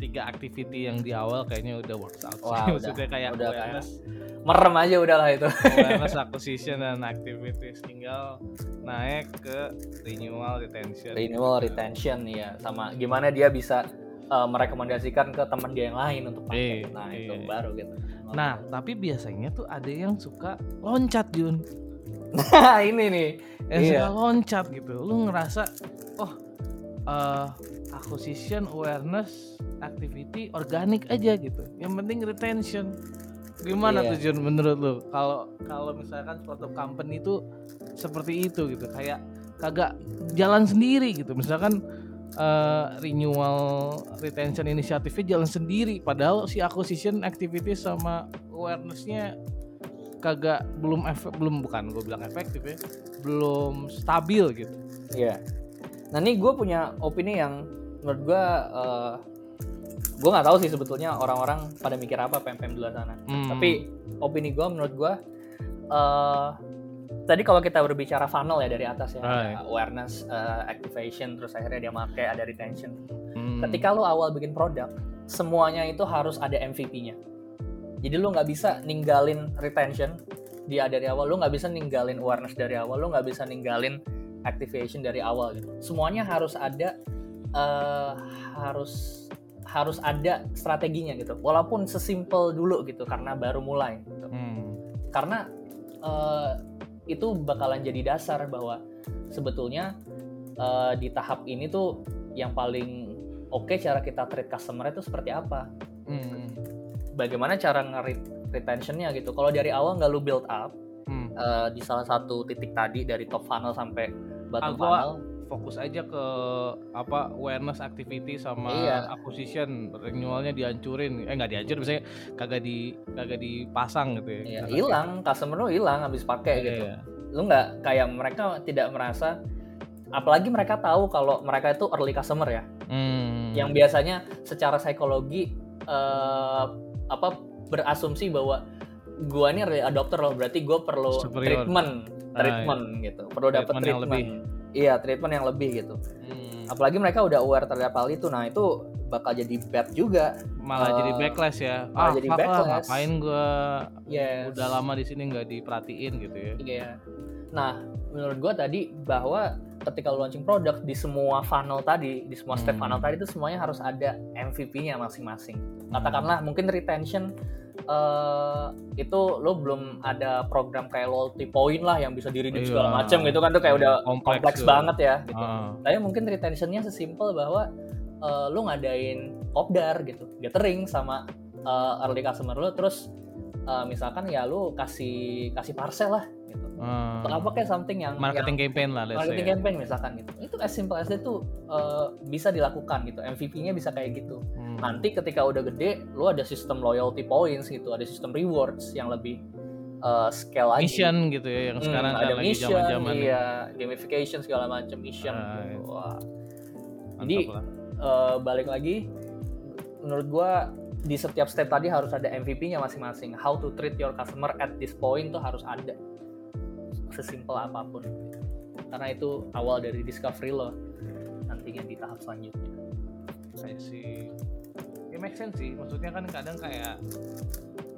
tiga activity yang di awal kayaknya udah works out sih. Wah, [laughs] udah. maksudnya kayak Udah awareness Merem aja udahlah itu. awareness [laughs] acquisition dan activities tinggal naik ke renewal retention Renewal retention ya sama gimana dia bisa uh, merekomendasikan ke teman dia yang lain untuk pakai. Iya, Nah, iya, itu iya. baru gitu. nah tapi biasanya tuh ada yang suka loncat Jun Nah, [laughs] ini nih. yang Iya. suka loncat gitu lu ngerasa oh eh acquisition awareness activity organik aja gitu. Yang penting retention. Gimana tuh Jun menurut lu? Kalau kalau misalkan suatu company itu seperti itu gitu kayak kagak jalan sendiri gitu. Misalkan eh, renewal retention inisiatifnya jalan sendiri padahal si acquisition activity sama awarenessnya kagak belum efek belum bukan gue bilang efektif ya belum stabil gitu. Iya. Nah, nih gue punya opini yang menurut gue uh, gue nggak tahu sih sebetulnya orang-orang pada mikir apa PMPM di luar sana Hmm. tapi opini gue menurut gue eh tadi kalau kita berbicara funnel ya dari atas ya Right. ada awareness eh, activation terus akhirnya dia pakai ada retention Hmm. ketika lo awal bikin produk semuanya itu harus ada MVP-nya jadi lo nggak bisa ninggalin retention dia dari awal lo nggak bisa ninggalin awareness dari awal lo nggak bisa ninggalin activation dari awal gitu semuanya harus ada eh, harus harus ada strateginya gitu walaupun sesimpel dulu gitu karena baru mulai gitu. Hmm. karena eh, itu bakalan jadi dasar bahwa sebetulnya eh, di tahap ini tuh yang paling oke cara kita treat customer itu seperti apa Hmm. bagaimana cara nge-retentionnya gitu kalau dari awal nggak lu build up Hmm. eh, di salah satu titik tadi dari top funnel sampai bottom funnel fokus aja ke apa awareness activity sama Iya. acquisition renewalnya dihancurin eh nggak dihancurin misalnya kagak di kagak dipasang gitu ya ya Kagak- hilang customer lu hilang habis pakai Iya, gitu iya. lu nggak kayak mereka tidak merasa apalagi mereka tahu kalau mereka itu early customer ya Hmm. yang biasanya secara psikologi eh, apa berasumsi bahwa gua ini early adopter loh berarti gue perlu Superior. treatment Ah, treatment gitu perlu dapat Treatment yang treatment iya treatment yang lebih gitu Hmm. apalagi mereka udah aware terhadap hal itu nah itu bakal jadi bad juga malah Eh, jadi backlash ya malah ah jadi fuck lah, backlash. ngapain gua yes. udah lama di sini nggak diperhatiin gitu ya Iya. Nah, menurut gua tadi bahwa ketika launching produk di semua funnel tadi, di semua step Hmm. funnel tadi itu semuanya harus ada MVP-nya masing-masing. Katakanlah mungkin retention eh itu lo belum ada program kayak loyalty point lah yang bisa diridik Iya. segala macam gitu kan tuh kayak udah Kompleks kompleks tuh. banget ya gitu. Ah. Tapi mungkin retentionnya sesimpel bahwa eh, lo ngadain kopdar gitu, gathering sama eh, early customer lo terus eh, misalkan ya lo kasih kasih parcel lah Ah. Atau apa kayak something yang marketing yang campaign lah marketing say. campaign misalkan gitu. Itu as simple as tuh eh, bisa dilakukan gitu. MVP-nya bisa kayak gitu. Hmm. Nanti ketika udah gede, lo ada sistem loyalty points gitu, ada sistem rewards yang lebih eh, scale lagi. mission gitu ya yang Hmm, sekarang kan ada lagi mission, zaman-zaman nih. iya, gamification segala macam mission. Right. gitu. Wah. Mantap Jadi, lah. eh, balik lagi, menurut gua di setiap step tadi harus ada MVP-nya masing-masing. How to treat your customer at this point tuh harus ada. Sesimpel apa pun. Karena itu awal dari discovery lo nantinya di tahap selanjutnya. I see. Ya make sense sih. Maksudnya kan kadang kayak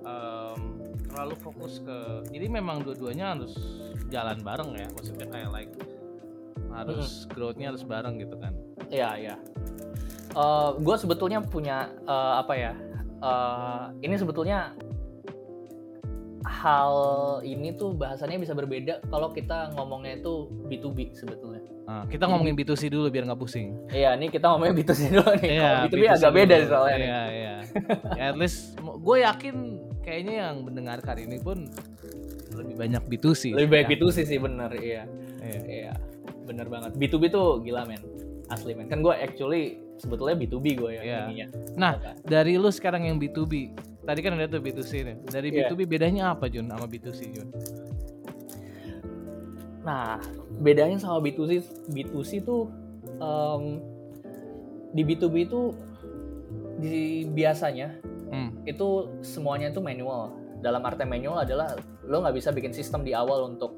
em, terlalu fokus ke. Jadi memang dua-duanya harus jalan bareng ya. Maksudnya kayak like harus growth-nya harus bareng gitu kan. Iya, iya. gue sebetulnya punya eh, apa ya? eh, ini sebetulnya hal ini tuh bahasanya bisa berbeda kalau kita ngomongnya itu B2B sebetulnya. Nah, kita ngomongin B2C dulu biar nggak pusing. Iya, ini kita ngomongnya B2C dulu nih. Iya, Kalau B2B B2C agak beda dulu. soalnya. nih. Iya, iya. ya, at least gue yakin kayaknya yang mendengarkan ini pun lebih banyak B2C. Lebih baik ya. B2C sih bener, iya. Iya. Iya, bener banget. B2B tuh gila men, asli men. Kan gue actually sebetulnya B2B gue ya Iya. ininya. Nah, kan? dari lu sekarang yang B2B, tadi kan ada tuh B2C nih. Dari Iya. B2B bedanya apa Jun sama B2C Jun? Nah, bedanya sama B2C, B2C tuh em, di B2B itu di biasanya Hmm. itu semuanya itu manual. Dalam arti manual adalah lo nggak bisa bikin sistem di awal untuk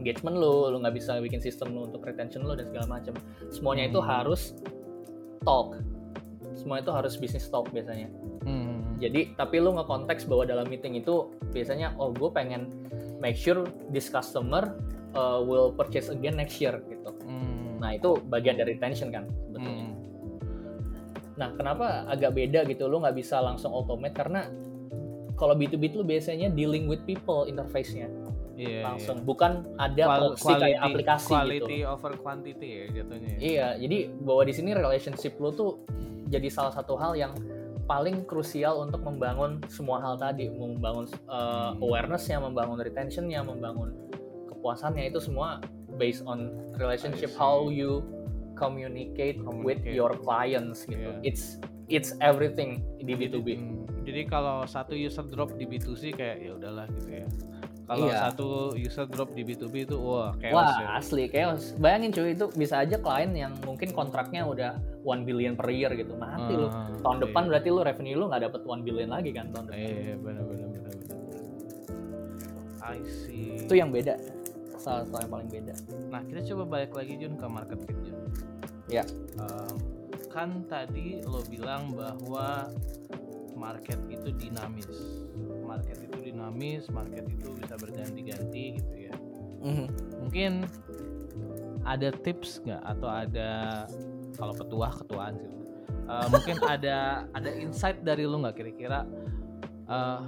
engagement lo, lo nggak bisa bikin sistem lo untuk retention lo dan segala macam. Semuanya itu Hmm. harus talk. Semua itu harus bisnis talk biasanya. Hmm. Jadi tapi lu nge-konteks bahwa dalam meeting itu biasanya oh gue pengen make sure this customer uh, will purchase again next year gitu. Hmm. Nah itu bagian dari retention kan sebetulnya. Hmm. Nah kenapa agak beda gitu? Lu nggak bisa langsung automate karena kalau B2B itu biasanya dealing with people interface-nya Iya, langsung, bukan ada Qual- proxy kayak aplikasi quality gitu. over quantity ya jatuhnya. Iya, jadi bahwa di sini relationship lu tuh jadi salah satu hal yang paling krusial untuk membangun semua hal tadi, membangun uh, awareness-nya, membangun retention-nya, membangun kepuasannya itu semua based on relationship how you communicate, with Communicate. your clients gitu. Yeah. It's it's everything di B2B. Hmm, Jadi kalau satu user drop di B2C kayak ya udahlah gitu ya. Kalau Iya. satu user drop di B2B itu wah chaos Wah ya. asli chaos. Bayangin cuy itu bisa aja klien yang mungkin kontraknya udah 1 billion per year gitu. Mati lu. Ah, Tahun iya. depan berarti lu revenue lu nggak dapet 1 billion lagi kan tahun depan. Iya, benar benar benar benar. I see. Itu yang beda. Salah satu yang paling beda. Nah, kita coba balik lagi Jun ke market fit Jun. Ya. Em, kan tadi lo bilang bahwa market itu dinamis. Market itu dinamis, market itu bisa berganti-ganti gitu ya. Mhm. Mungkin ada tips nggak atau ada kalau petuah ketuaan sih. Eh, mungkin [laughs] ada ada insight dari lu nggak kira-kira eh,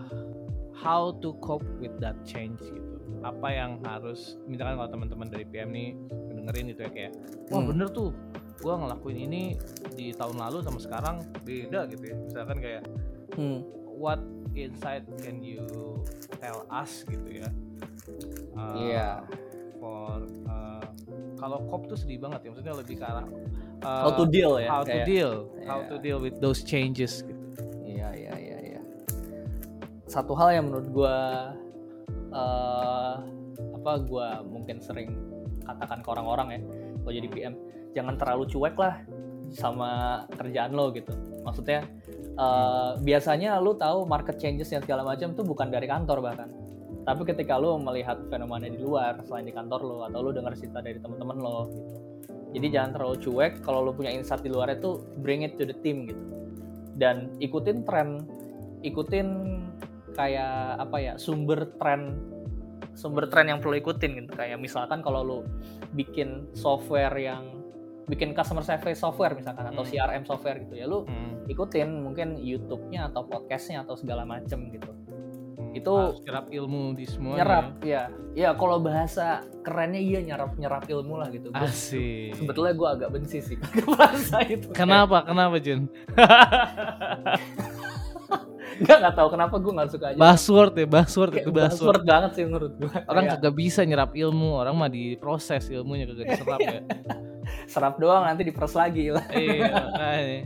how to cope with that change gitu. Apa yang harus misalkan kalau teman-teman dari PM nih dengerin gitu ya kayak wah Hmm. bener tuh gua ngelakuin ini di tahun lalu sama sekarang beda gitu ya. Misalkan kayak Hmm. What insight can you tell us gitu ya? Uh, Iya. For uh, kalau cop tuh sedih banget ya, maksudnya lebih ke arah uh, How to deal ya. how to kayak- deal, how Iya. to deal with those changes gitu. Iya iya iya iya. Satu hal yang menurut gua eh apa gua mungkin sering katakan ke orang-orang ya kalau jadi PM jangan terlalu cuek lah sama kerjaan lo gitu. Maksudnya eh, biasanya lu tahu market changes yang segala macam itu bukan dari kantor bahkan. Tapi ketika lu melihat fenomena di luar selain di kantor lo atau lu dengar cerita dari teman-teman lo gitu. Jadi jangan terlalu cuek kalau lu punya insight di luar itu bring it to the team gitu. Dan ikutin tren ikutin kayak apa ya sumber tren sumber tren yang perlu ikutin gitu kayak misalkan kalau lu bikin software yang bikin customer service software misalkan atau Hmm. CRM software gitu ya lu Hmm, ikutin mungkin YouTube-nya atau podcast-nya atau segala macem gitu hmm. Itu- Harus nyerap ilmu di semua. nyerap ya ya kalau bahasa kerennya iya nyerap nyerap ilmu lah gitu Gua- Asik. sebetulnya gue agak benci sih [laughs] bahasa itu Kenapa? Kenapa Jun? [laughs] Gak nggak tahu kenapa gue nggak suka aja Buzzword ya, buzzword Kayak itu buzzword. banget sih menurut gue Orang kagak bisa nyerap ilmu, orang mah diproses ilmunya kagak diserap ya. [laughs] serap doang nanti diperes lagi lah iya, [laughs] makanya.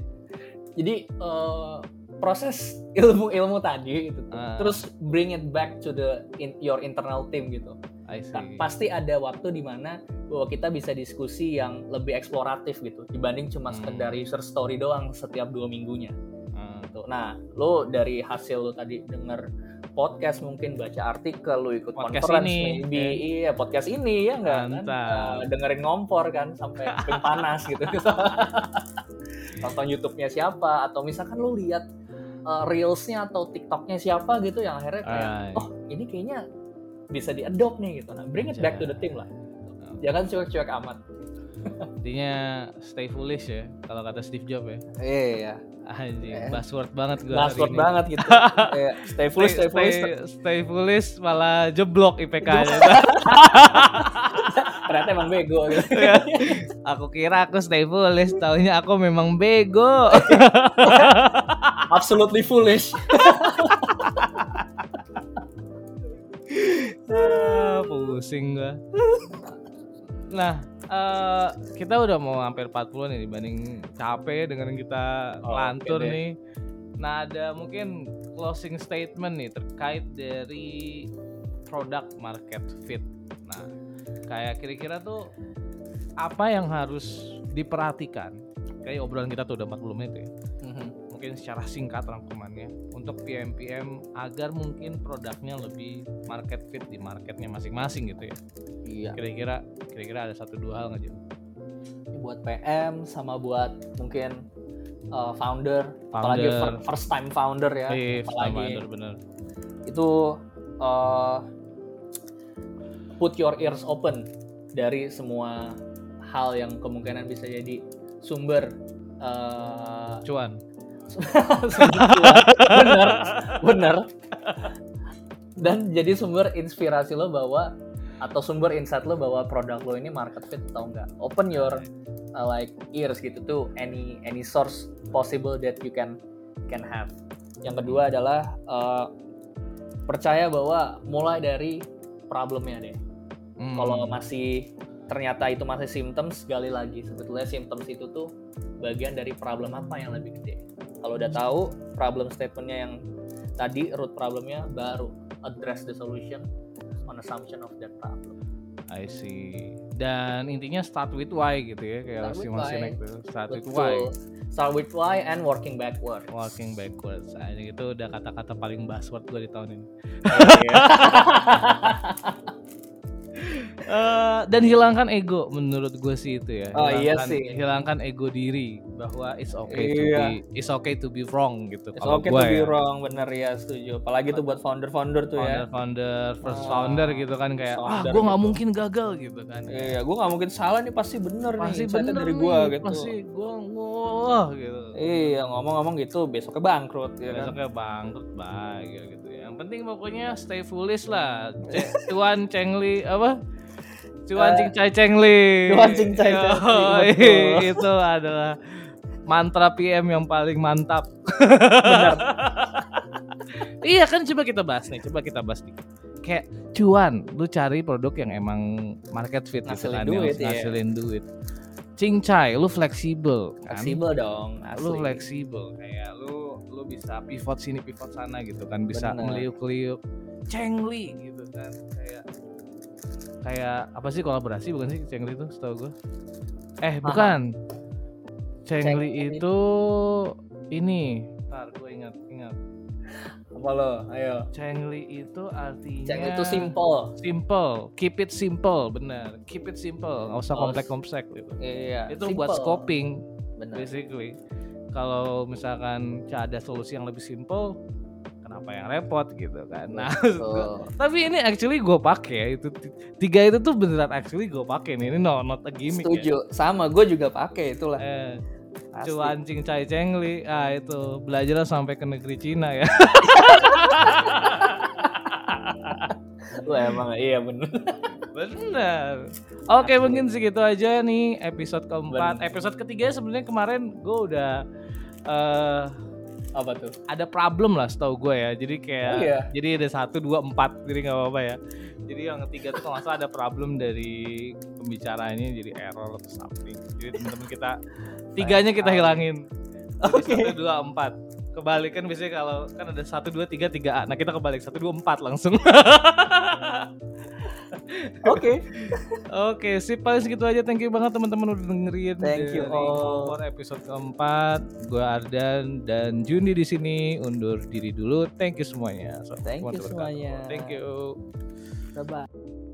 jadi eh, proses ilmu-ilmu tadi gitu. Ah. terus bring it back to the in, your internal team gitu I see. Nah, pasti ada waktu di mana bahwa kita bisa diskusi yang lebih eksploratif gitu dibanding cuma Hmm. sekedar user story doang setiap dua minggunya gitu. Nah, lo dari hasil lo tadi denger podcast mungkin baca artikel lo ikut Podcast conference ini, maybe ya. iya podcast ini ya enggak kan. Eh, dengerin ngompor kan sampai [laughs] panas gitu [laughs] tonton YouTube-nya siapa atau misalkan lo lihat eh, reels-nya atau TikTok-nya siapa gitu yang akhirnya kayak Ay. oh ini kayaknya bisa di-adopt nih gitu nah bring it back to the team lah jangan cuek-cuek amat Intinya stay foolish ya, kalau kata Steve Jobs ya. iya Anjing, Eh. buzzword banget gue Buzzword banget gitu Kayak, [laughs] stay foolish stay foolish stay, stay foolish malah jeblok IPK-nya. [laughs] ternyata emang bego gitu [laughs] aku kira aku stay foolish, taunya aku memang bego. absolutely foolish Ah, Pusing gua. Nah, eh, kita udah mau hampir 40 nih dibanding capek dengerin kita Oh, lantur deh. nih. Nah, ada mungkin closing statement nih terkait dari product market fit. Nah, kayak kira-kira tuh apa yang harus diperhatikan? Kayak obrolan kita tuh udah 40 menit ya. Mungkin secara singkat rangkumannya untuk PM-PM agar mungkin produknya lebih market fit di marketnya masing-masing gitu ya. iya Kira-kira kira-kira ada satu dua hal nggak buat PM sama buat mungkin uh, founder, apalagi Founder. fir- first time founder ya Eh, apalagi bener-bener. itu uh, put your ears open dari semua hal yang kemungkinan bisa jadi sumber uh, Cuan. [laughs] bener bener. Dan jadi sumber inspirasi lo bahwa atau sumber insight lo bahwa produk lo ini market fit atau enggak. Open your uh, like ears gitu tuh. Any any source possible that you can can have. Yang kedua adalah uh, percaya bahwa mulai dari problemnya deh. Hmm. kalau masih ternyata itu masih symptoms gali lagi. Sebetulnya symptoms itu tuh bagian dari problem apa yang lebih gede kalau udah tahu problem statementnya yang tadi root problemnya baru address the solution on assumption of that problem. I see. Dan intinya start with why gitu ya kayak si Mas. Sinek tuh. Start with why. Start with why and working backwards. Walking backwards. Nah, itu udah kata-kata paling buzzword gue di tahun ini. Iya. [laughs] Eh, dan hilangkan ego menurut gue sih itu ya. Oh, iya sih. Hilangkan ego diri bahwa it's okay to Iya. be it's okay to be wrong gitu. It's okay gua to be ya. wrong, bener ya setuju. Apalagi tuh buat founder-founder tuh ya. Founder-founder, first Ah, founder gitu kan kayak ah founder gue nggak gitu. mungkin gagal gitu kan. Iya, gue nggak mungkin salah nih pasti bener Pasti nih. Bener dari gue gitu. Pasti gue wah gitu. Iya, ngomong-ngomong gitu besoknya bangkrut ya kan. Besoknya bangkrut bahagia gitu ya. Yang penting pokoknya stay foolish lah. Ce- Cuan Cengli apa? Cuan Eh, Cincai Cengli. Cuan Cincai Cengli, Yoi, [laughs] betul. itu adalah mantra PM yang paling mantap. Bener. [laughs] iya kan coba kita bahas nih, coba kita bahas nih. Kayak cuan, lu cari produk yang emang market fit gitu Ngasilin yang duit, iya. ngasilin duit. Cincai, lu fleksibel kan? Fleksibel dong, asli. lu fleksibel kayak lu lu bisa pivot sini pivot sana gitu kan bisa meliuk-liuk cengli gitu kan kayak kayak apa sih kolaborasi bukan sih cengli itu setahu gue eh bukan cengli Cengli. itu ini ntar gue ingat ingat Apa lo? Ayo. cengli itu artinya Ceng itu simple. simple keep it simple bener keep it simple nggak usah Oh, kompleks kompleks gitu Iya. itu buat simple. scoping Bener. basically kalau misalkan ada solusi yang lebih simple kenapa yang repot gitu kan? Nah tapi ini actually gue pakai itu tiga itu tuh beneran actually gue pakai nih ini no not a gimmick Setuju. Sama, gue juga pakai itulah. ya eh, Pasti. cuan cing cai cengli. Ah itu belajarlah sampai ke negeri Cina ya. Wah, emang iya bener. bener. Oke mungkin segitu aja nih episode keempat. Episode ketiga sebenarnya kemarin gue udah eh Apa tuh? ada problem lah setahu gue ya jadi kayak Oh, iya? jadi ada satu dua empat jadi nggak apa-apa ya jadi yang ketiga tuh kalau ada problem dari pembicaranya jadi error atau something jadi teman-teman kita [laughs] tiganya kita hilangin Oke. Jadi satu dua empat kebalik kan biasanya kalau kan ada satu dua tiga tiga a nah kita kebalik satu dua empat langsung [laughs] [laughs] Oke. Oke, sip paling segitu aja. Thank you banget teman-teman udah dengerin Thank you all. Kompor episode keempat. Gue Ardan dan Juni di sini undur diri dulu. Thank you semuanya. So, Thank you semuanya. Thank you. Bye-bye.